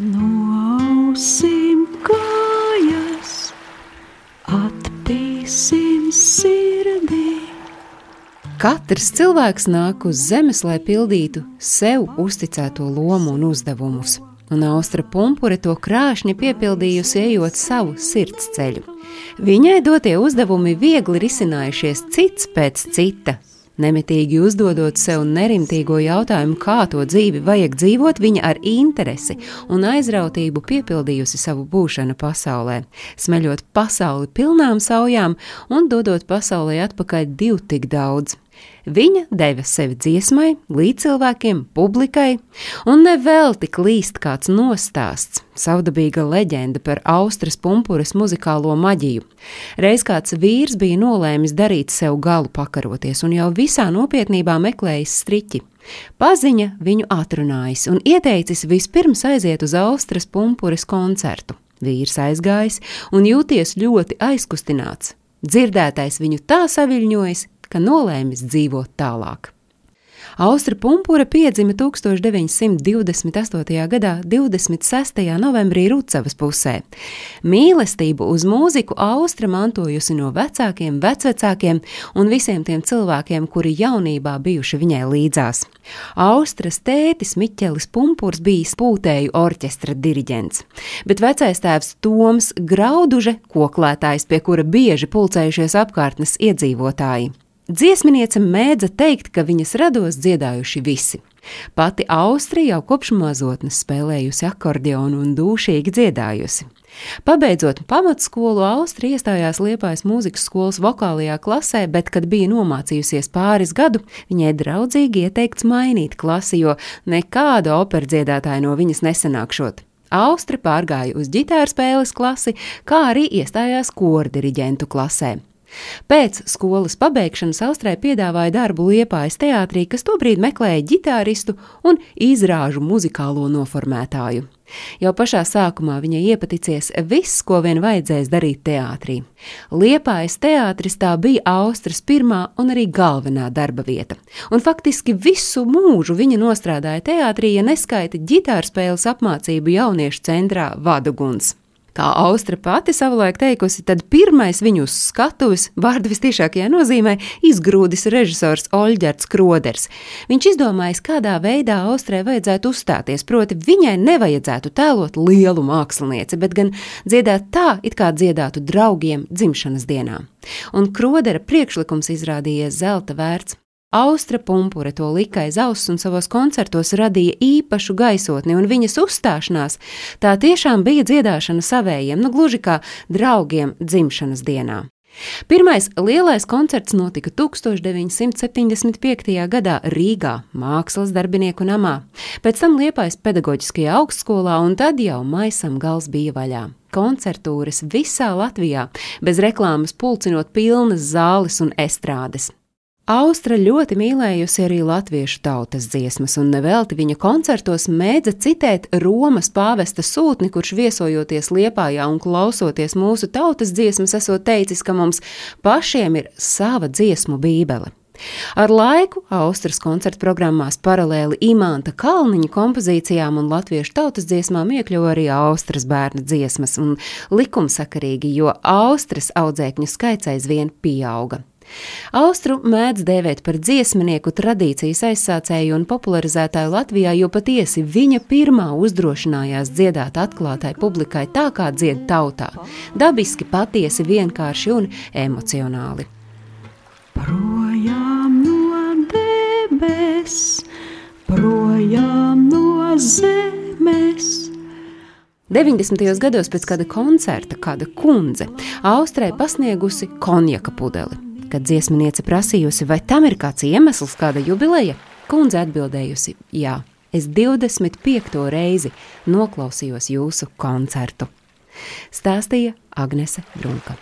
No ausīm kājas atpīsim sirdī. Katrs cilvēks nāk uz zemes, lai pildītu sev uzticēto lomu un uzdevumus, un Austra Punkure to krāšņi piepildījusi, ejot savu sirds ceļu. Viņai dotie uzdevumi viegli risinājušies cits pēc cita, Nemitīgi uzdodot sev nerimtīgo jautājumu, kā to dzīvi vajag dzīvot, viņa ar interesi un aizrautību piepildījusi savu būšanu pasaulē, smeļot pasauli pilnām saujām un dodot pasaulē atpakaļ divu tik daudz. Viņa deva sevi dziesmai, līdzcilvēkiem, publikai, un nevēl tik līst kāds nostāsts, savdabīga leģenda par Austrijas pumpuras muzikālo maģiju. Reiz kāds vīrs bija nolēmis darīt sev galu pakaroties un jau visā nopietnībā meklējis striķi. Paziņa viņu atrunājis un ieteicis vispirms aiziet uz Austrijas pumpuras koncertu. Vīrs aizgājis un jūties ļoti aizkustināts. Dzirdētais viņu tā saviļņojis, ka nolēmis dzīvot tālāk. Austra Punkūra piedzima 1928. gadā, 26. novembrī Rucavas pusē. Mīlestību uz mūziku Austra mantojusi no vecākiem, vecvecākiem un visiem tiem cilvēkiem, kuri jaunībā bijuši viņai līdzās. Austras tētis Miķelis Punkūrs bija pūtēju orķestra diriģents, bet vecais tēvs Toms Grauduže, koklētājs, pie kura bieži pulcējušies apkārtnes iedzīvotāji. Dziesminiece mēdza teikt, ka viņas rados dziedājuši visi. Pati Austrija jau kopš mazotnes spēlējusi akordeonu un dūšīgi dziedājusi. Pabeidzot pamatskolu, Austrija iestājās Liepājas mūzikas skolas vokālajā klasē, bet, kad bija nomācījusies pāris gadu, viņai draudzīgi ieteikts mainīt klasi, jo nekāda opera dziedātāja no viņas nesanākšot. Austra pārgāja uz ģitāru spēles klasi, kā arī iestājās kordiriģentu klasē. Pēc skolas pabeigšanas Austrē piedāvāja darbu Liepājas teātrī, kas tobrīd meklēja ģitāristu un izrāžu muzikālo noformētāju. Jau pašā sākumā viņai iepaticies viss, ko vien vajadzēs darīt teātrī. Liepājas teātris tā bija Austras pirmā un arī galvenā darba vieta, un faktiski visu mūžu viņa nostrādāja teātrī, ja neskaita ģitārspēles apmācību jauniešu centrā Vaduguns. Kā Austra pati savulaik teikusi, tad pirmais viņu uz skatuves, vārdu visciešākajā nozīmē, izgrūdis režisors Oļģerts Kroders. Viņš izdomājis, kādā veidā Austrai vajadzētu uzstāties, proti viņai nevajadzētu tēlot lielu mākslinieci, bet gan dziedāt tā, it kā dziedātu draugiem dzimšanas dienā. Un Krodera priekšlikums izrādījies zelta vērts. Austra pumpure to lika aiz auss un savos koncertos radīja īpašu gaisotni, un viņas uzstāšanās tā tiešām bija dziedāšana savējiem, nu gluži kā draugiem dzimšanas dienā. Pirmais lielais koncerts notika 1975. gadā Rīgā, Mākslas darbinieku namā, pēc tam Liepājas pedagoģiskajā augstskolā, un tad jau maisam gals bija vaļā. Koncertūras visā Latvijā, bez reklāmas pulcinot pilnas zāles un estrādes. Austra ļoti mīlējusi arī latviešu tautas dziesmas, un nevelti viņa koncertos mēdza citēt Romas pāvesta sūtni, kurš viesojoties Liepājā un klausoties mūsu tautas dziesmas, esot teicis, ka mums pašiem ir sava dziesmu bībele. Ar laiku Austrijas koncerta programmās paralēli Imanta Kalniņa kompozīcijām un latviešu tautas dziesmām iekļuva arī Austrijas bērnu dziesmas, un likumsakarīgi, jo Austrijas audzēkņu skaits aizvien pieauga. Austru mēdz dēvēt par dziesminieku tradīcijas aizsācēju un popularizētāju Latvijā, jo patiesi viņa pirmā uzdrošinājās dziedāt atklātai publikai tā, kā dzied tautā - dabiski, patiesi, vienkārši un emocionāli. Projām no debes, projām no zemes. 90. gados pēc kāda koncerta kāda kundze Austrai pasniegusi konjaka pudeli. Kad dziesminiece prasījusi, vai tam ir kāds iemesls, kāda jubileja, kundze atbildējusi: Jā, es 25. reizi noklausījos jūsu koncertu. Stāstīja Agnese Brunka.